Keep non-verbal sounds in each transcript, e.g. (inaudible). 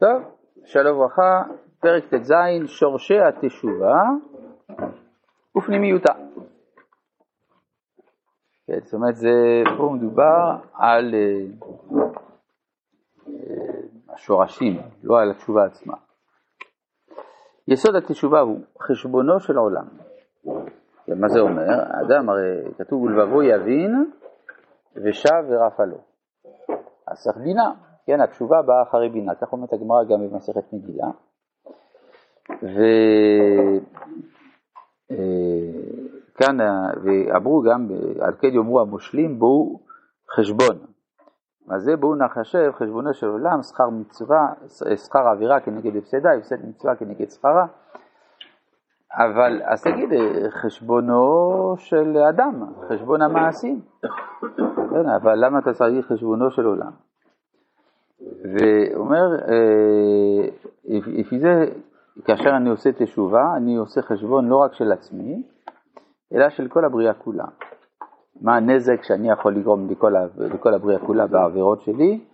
טוב, שלום וברכה, פרק ט"ז, שורשי התשובה ופנימיותה. כן, זאת אומרת, זה, פה מדובר על uh, uh, השורשים, לא על התשובה עצמה. יסוד התשובה הוא חשבונו של העולם. כן, מה זה אומר? האדם, הרי כתוב ולבבו יבין ושב ורפה לו. אז צריך בינה. כן, התשובה באה אחרי בינה, כך אומרת הגמרא גם במסכת מגילה. וכאן, אה, ואמרו גם, על כן יאמרו המושלים, בואו חשבון. מה זה בואו נחשב חשבונו של עולם, שכר מצווה, שכר עבירה כנגד הפסדה, הפסד מצווה כנגד שכרה. אבל אז תגיד, חשבונו של אדם, חשבון המעשים. כן, אבל למה אתה צריך חשבונו של עולם? ואומר, אה, לפי זה, כאשר אני עושה תשובה, אני עושה חשבון לא רק של עצמי, אלא של כל הבריאה כולה. מה הנזק שאני יכול לגרום לכל, לכל הבריאה כולה בעבירות שלי,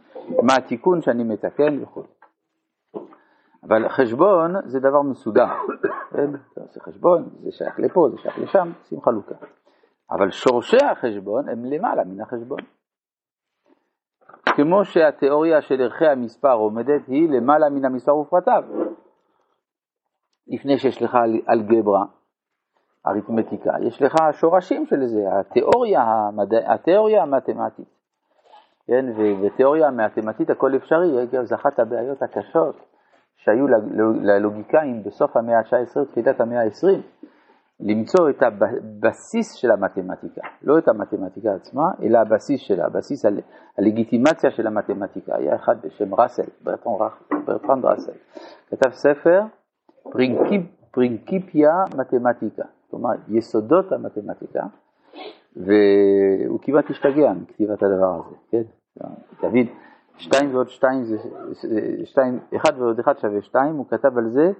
מה התיקון שאני מתקן וכו'. אבל חשבון זה דבר מסודר. כן? אתה עושה חשבון, זה שייך לפה, זה שייך לשם, עושים חלוקה. אבל שורשי החשבון הם למעלה מן החשבון. כמו שהתיאוריה של ערכי המספר עומדת היא למעלה מן המספר ופרטיו. לפני שיש לך אלגברה, אריתמטיקה, יש לך שורשים של זה, התיאוריה, המדע, התיאוריה המתמטית. כן, ובתיאוריה המתמטית הכל אפשרי, אגב, זו אחת הבעיות הקשות שהיו ללוגיקאים בסוף המאה ה-19, תחילת המאה ה-20. למצוא את הבסיס של המתמטיקה, לא את המתמטיקה עצמה, אלא הבסיס שלה, הבסיס הלגיטימציה של המתמטיקה. היה אחד בשם ראסל, ברטרנד ראסל, כתב ספר פרינקיפיה מתמטיקה, כלומר יסודות המתמטיקה, והוא כמעט השתגע מכתיבת הדבר הזה, כן? דוד, שתיים ועוד שתיים זה, שתיים, אחד ועוד אחד שווה שתיים, הוא כתב על זה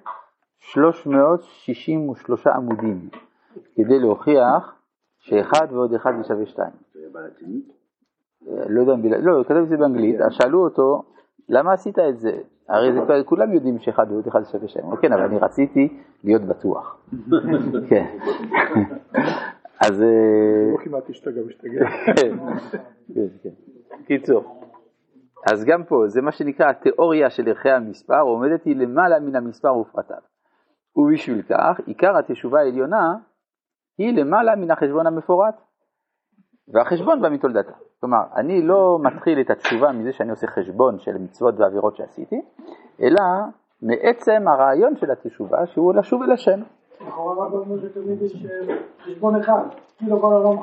363 עמודים, כדי להוכיח שאחד ועוד אחד זה שווה שתיים. לא יודע, לא, הוא כתב את זה באנגלית, אז שאלו אותו, למה עשית את זה? הרי זה, כולם יודעים שאחד ועוד אחד שווה שתיים. כן, אבל אני רציתי להיות בטוח. (laughs) כן. (laughs) אז... אה, לא כמעט השתגע, משתגע. כן, כן. קיצור. אז גם פה, זה מה שנקרא התיאוריה של ערכי המספר, עומדת היא למעלה מן המספר ופרטיו. ובשביל כך, עיקר התשובה העליונה היא למעלה מן החשבון המפורט, והחשבון בא מתולדתה. כלומר, אני לא מתחיל את התשובה מזה שאני עושה חשבון של מצוות ועבירות שעשיתי, אלא מעצם הרעיון של התשובה שהוא לשוב אל השם. לכאורה רבא אומר שתמיד יש אה, חשבון אחד, כאילו כל העולם.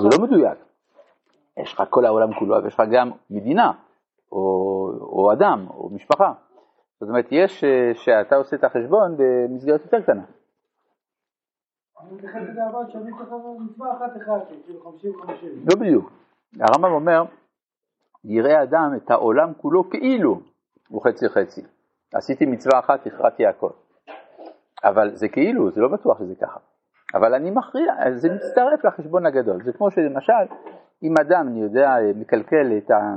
זה לא מדויק. יש לך כל העולם כולו, ויש לך גם מדינה, או, או אדם, או משפחה. זאת אומרת, יש אה, שאתה עושה את החשבון במסגרת יותר קטנה. לא בדיוק. הרמב"ם אומר, יראה אדם את העולם כולו כאילו הוא חצי חצי. עשיתי מצווה אחת, הכרעתי הכל. אבל זה כאילו, זה לא בטוח שזה ככה. אבל אני מכריע, זה מצטרף לחשבון הגדול. זה כמו שלמשל, אם אדם, אני יודע, מקלקל את, ה,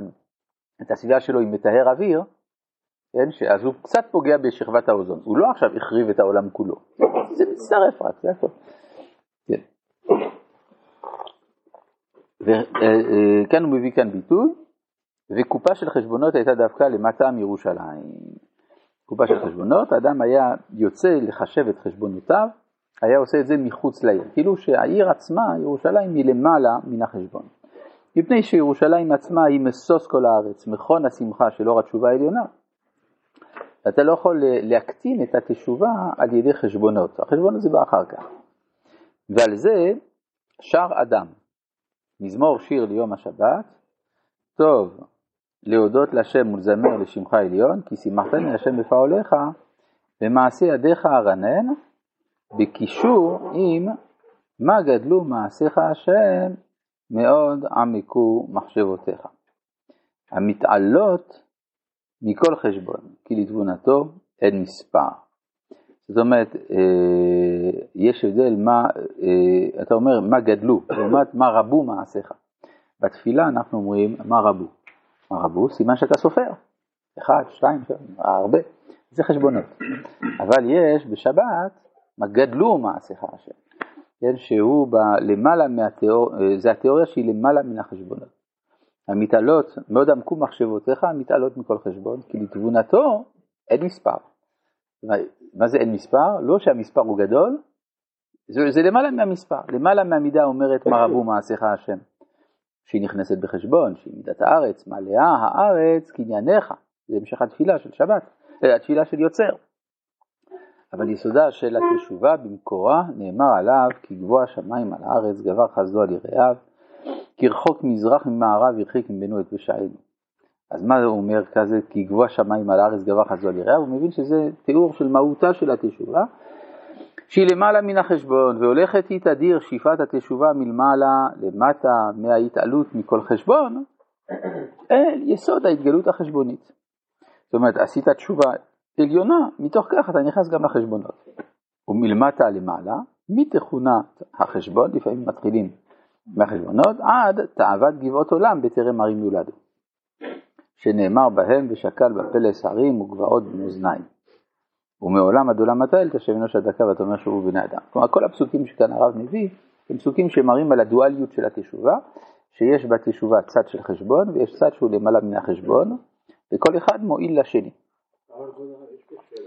את הסביבה שלו עם מטהר אוויר, כן, אז הוא קצת פוגע בשכבת האוזון, הוא לא עכשיו החריב את העולם כולו, זה מצטרף רק, זה הכל. כן. וכאן הוא מביא כאן ביטוי, וקופה של חשבונות הייתה דווקא למטה מירושלים. קופה של חשבונות, האדם היה יוצא לחשב את חשבונותיו, היה עושה את זה מחוץ לעיר, כאילו שהעיר עצמה, ירושלים, היא למעלה מן החשבון. מפני שירושלים עצמה היא משוש כל הארץ, מכון השמחה של אור התשובה העליונה. אתה לא יכול להקטין את התשובה על ידי חשבונות, החשבון הזה בא אחר כך. ועל זה שר אדם, מזמור שיר ליום השבת, טוב להודות לשם ולזמר לשמך עליון, כי שימחתני השם בפעוליך, במעשה ידיך ארנן, בקישור עם מה גדלו מעשיך השם, מאוד עמקו מחשבותיך. המתעלות מכל חשבון, כי לתבונתו אין מספר. זאת אומרת, אה, יש הבדל מה, אה, אתה אומר מה גדלו, לעומת מה רבו מעשיך. בתפילה אנחנו אומרים מה רבו. מה רבו? סימן שאתה סופר. אחד, שתיים, הרבה, זה חשבונות. אבל יש בשבת, מה גדלו מעשיך השם, כן, שהוא ב, למעלה מהתיאוריה, זה התיאוריה שהיא למעלה מן החשבונות. המתעלות, מאוד עמקו מחשבותיך, המתעלות מכל חשבון, כי לתבונתו אין מספר. מה זה אין מספר? לא שהמספר הוא גדול, זה, זה למעלה מהמספר, למעלה מהמידה אומרת מה רבו מעשיך השם, שהיא נכנסת בחשבון, שהיא מידת הארץ, מלאה הארץ קנייניך, זה המשך התפילה של שבת, אה, התפילה של יוצר. אבל יסודה של התשובה במקורה נאמר עליו כי גבוה השמיים על הארץ גבר חסדו על יראיו כי רחוק מזרח ממערב הרחיק ממנו את פשענו. אז מה הוא אומר כזה כי גבוה שמיים על הארץ גבר חסדו על יראיו? הוא מבין שזה תיאור של מהותה של התשובה שהיא למעלה מן החשבון והולכת היא תדיר שאיפת התשובה מלמעלה למטה מההתעלות מכל חשבון אל יסוד ההתגלות החשבונית. זאת אומרת עשית תשובה עליונה, מתוך כך אתה נכנס גם לחשבונות. ומלמטה למעלה, מתכונת החשבון, לפעמים מתחילים מהחשבונות, עד תאוות גבעות עולם בטרם ערים יולדו. שנאמר בהם ושקל בפלס הרים וגבעות במאזניים. ומעולם עד עולם מתי אל תשב אנוש הדקה ואתה אומר שהוא בני אדם. כלומר כל הפסוקים שכאן הרב מביא הם פסוקים שמראים על הדואליות של התשובה, שיש בתשובה צד של חשבון ויש צד שהוא למעלה מן החשבון, וכל אחד מועיל לשני.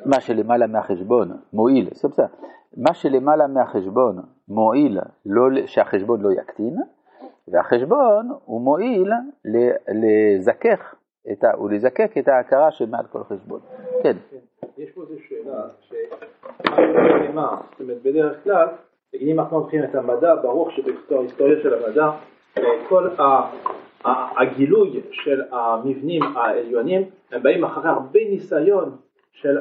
מה שלמעלה מהחשבון מועיל, בסדר, מה שלמעלה מהחשבון מועיל לא, שהחשבון לא יקטין, והחשבון הוא מועיל לזכך את ה, ולזקק את ההכרה שמעל כל חשבון. כן. יש פה איזו שאלה, שמה, זאת אומרת בדרך כלל, אם אנחנו הולכים את המדע, ברור שבהיסטוריה של המדע, כל הגילוי של המבנים העליונים, הם באים אחרי הרבה ניסיון של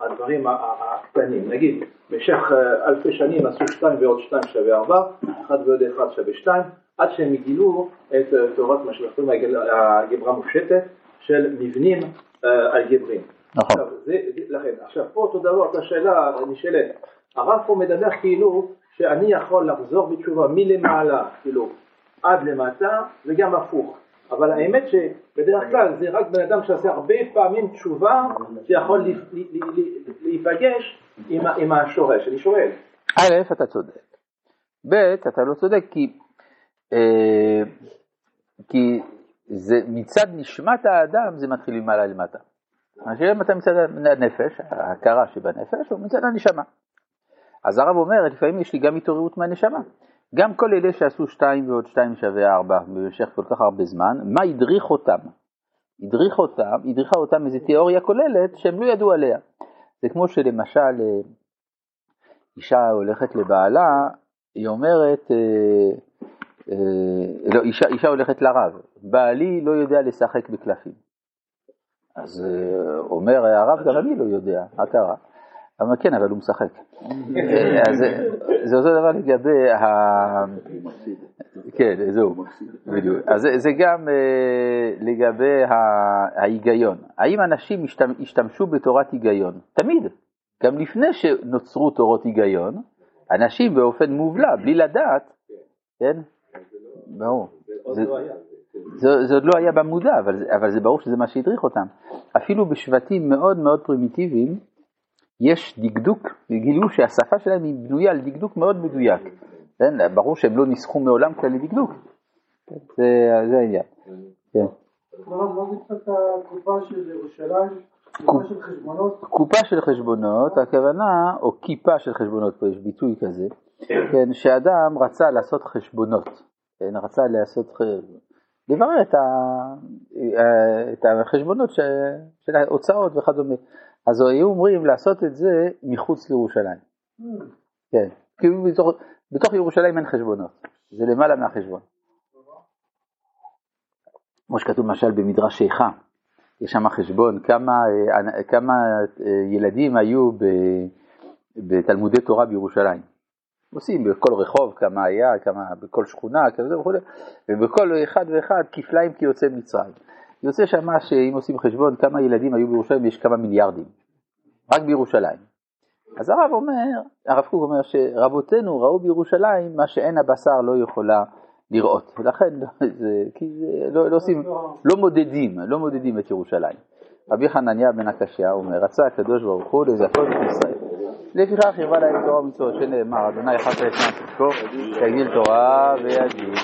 הדברים הקטנים. נגיד, במשך אה, אלפי שנים עשו שתיים ועוד שתיים שווה ארבע, אחד ועוד אחד שווה שתיים, עד שהם גילו את אה, תורת מה שאנחנו קוראים אלגברה מופשטת של מבנים אה, אלגבריים. נכון. עכשיו, זה, לכן, עכשיו פה אותו דבר, אותה שאלה נשאלת, הרב פה מדבר כאילו שאני יכול לחזור בתשובה מלמעלה, כאילו, עד למטה, וגם הפוך. אבל האמת שבדרך כלל זה רק בן אדם שעושה הרבה פעמים תשובה שיכול להיפגש עם השורש. אני שואל. א', אתה צודק. ב', אתה לא צודק כי, אה, כי זה מצד נשמת האדם זה מתחיל ממעלה למטה. השאלה אם אתה מצד הנפש, ההכרה שבנפש, או מצד הנשמה. אז הרב אומר, לפעמים יש לי גם התעוררות מהנשמה. גם כל אלה שעשו שתיים ועוד שתיים שווה ארבע במשך כל כך הרבה זמן, מה הדריך אותם? הדריך אותם, הדריכה אותם איזו תיאוריה כוללת שהם לא ידעו עליה. זה כמו שלמשל אה, אישה הולכת לבעלה, היא אומרת, אה, אה, לא, אישה, אישה הולכת לרב, בעלי לא יודע לשחק בקלפים. אז אומר הרב, גם אני לא יודע, מה קרה? אבל כן, אבל הוא משחק. אז זה אותו דבר לגבי ה... כן, זהו, בדיוק. אז זה גם אה, לגבי ההיגיון. האם אנשים השתמשו בתורת היגיון? תמיד. גם לפני שנוצרו תורות היגיון, אנשים באופן מובלע, בלי לדעת, כן? ברור. זה עוד לא היה במודע, אבל זה ברור שזה מה שהדריך אותם. אפילו בשבטים מאוד מאוד פרימיטיביים, יש דקדוק, גילו שהשפה שלהם היא בנויה על דקדוק מאוד מדויק. כן? ברור שהם לא ניסחו מעולם כללי דקדוק. זה, העניין. כן. קופה של חשבונות, הכוונה, או כיפה של חשבונות, פה יש ביטוי כזה, כן, שאדם רצה לעשות חשבונות, כן, רצה לעשות, לברר את, ה, את החשבונות של ההוצאות וכדומה. אז היו אומרים לעשות את זה מחוץ לירושלים. כן, כי בתוך, בתוך ירושלים אין חשבונות, זה למעלה מהחשבון. כמו שכתוב למשל במדרש איכה, יש שם חשבון כמה, כמה ילדים היו בתלמודי תורה בירושלים. עושים בכל רחוב כמה היה, כמה בכל שכונה, כזה וכו', ובכל אחד ואחד כפליים כיוצא מצרים. יוצא שמה שאם עושים חשבון כמה ילדים היו בירושלים, יש כמה מיליארדים, רק בירושלים. אז הרב אומר, הרב קוק אומר שרבותינו ראו בירושלים מה שאין הבשר לא יכולה לראות, ולכן (laughs) זה, כי זה, לא, לא, עושים, לא מודדים, לא מודדים את ירושלים. רבי חנניה בן הקשיא אומר, רצה הקדוש ברוך הוא לזכות את ישראל. לפיכך ירבה להם תורה ומצוות שנאמר, אדוני אחד ישנם צדקו, יגדיל תורה ויגיד.